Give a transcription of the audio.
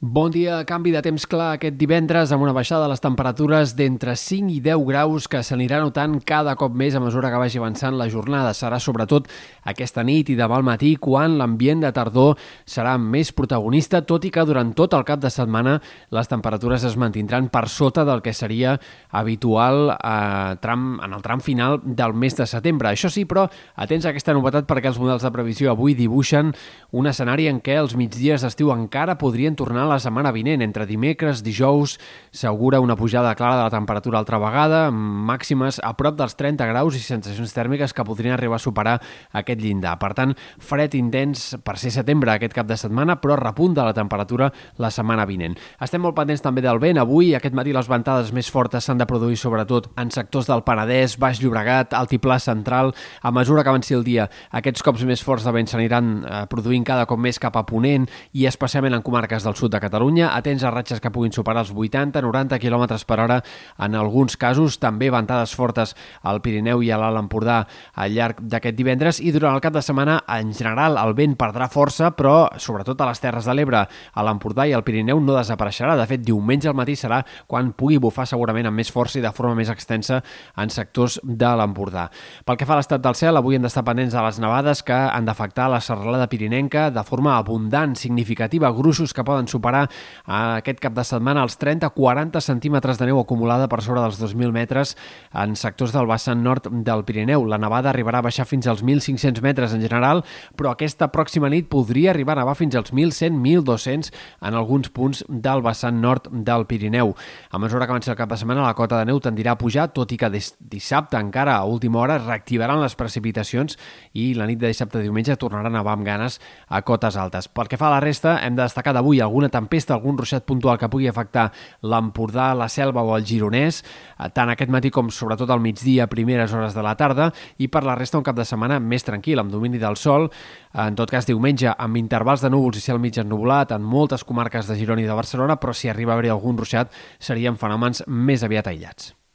Bon dia, canvi de temps clar aquest divendres amb una baixada de les temperatures d'entre 5 i 10 graus que s'anirà notant cada cop més a mesura que vagi avançant la jornada. Serà sobretot aquesta nit i demà al matí quan l'ambient de tardor serà més protagonista, tot i que durant tot el cap de setmana les temperatures es mantindran per sota del que seria habitual a eh, tram, en el tram final del mes de setembre. Això sí, però atents a aquesta novetat perquè els models de previsió avui dibuixen un escenari en què els migdies d'estiu encara podrien tornar la setmana vinent. Entre dimecres, dijous, s'augura una pujada clara de la temperatura altra vegada, màximes a prop dels 30 graus i sensacions tèrmiques que podrien arribar a superar aquest llindar. Per tant, fred intens per ser setembre aquest cap de setmana, però repunt de la temperatura la setmana vinent. Estem molt pendents també del vent. Avui, aquest matí, les ventades més fortes s'han de produir sobretot en sectors del Penedès, Baix Llobregat, Altiplà Central. A mesura que avanci el dia, aquests cops més forts de vent s'aniran eh, produint cada cop més cap a Ponent i especialment en comarques del sud de Catalunya, atents a ratxes que puguin superar els 80-90 km per hora en alguns casos, també ventades fortes al Pirineu i a l'Alt Empordà al llarg d'aquest divendres i durant el cap de setmana en general el vent perdrà força però sobretot a les Terres de l'Ebre, a l'Empordà i al Pirineu no desapareixerà. De fet, diumenge al matí serà quan pugui bufar segurament amb més força i de forma més extensa en sectors de l'Empordà. Pel que fa a l'estat del cel, avui hem d'estar pendents de les nevades que han d'afectar la serralada pirinenca de forma abundant, significativa, gruixos que poden superar superar aquest cap de setmana els 30-40 centímetres de neu acumulada per sobre dels 2.000 metres en sectors del vessant nord del Pirineu. La nevada arribarà a baixar fins als 1.500 metres en general, però aquesta pròxima nit podria arribar a nevar fins als 1.100-1.200 en alguns punts del vessant nord del Pirineu. A mesura que avanci el cap de setmana, la cota de neu tendirà a pujar, tot i que dissabte encara a última hora reactivaran les precipitacions i la nit de dissabte a diumenge tornaran a nevar amb ganes a cotes altes. Pel que fa a la resta, hem de destacar d'avui alguna tempesta, algun ruixat puntual que pugui afectar l'Empordà, la Selva o el Gironès, eh, tant aquest matí com sobretot al migdia, primeres hores de la tarda, i per la resta un cap de setmana més tranquil, amb domini del sol, en tot cas diumenge amb intervals de núvols i cel mig ennubulat en moltes comarques de Girona i de Barcelona, però si arriba a haver algun ruixat serien fenòmens més aviat aïllats.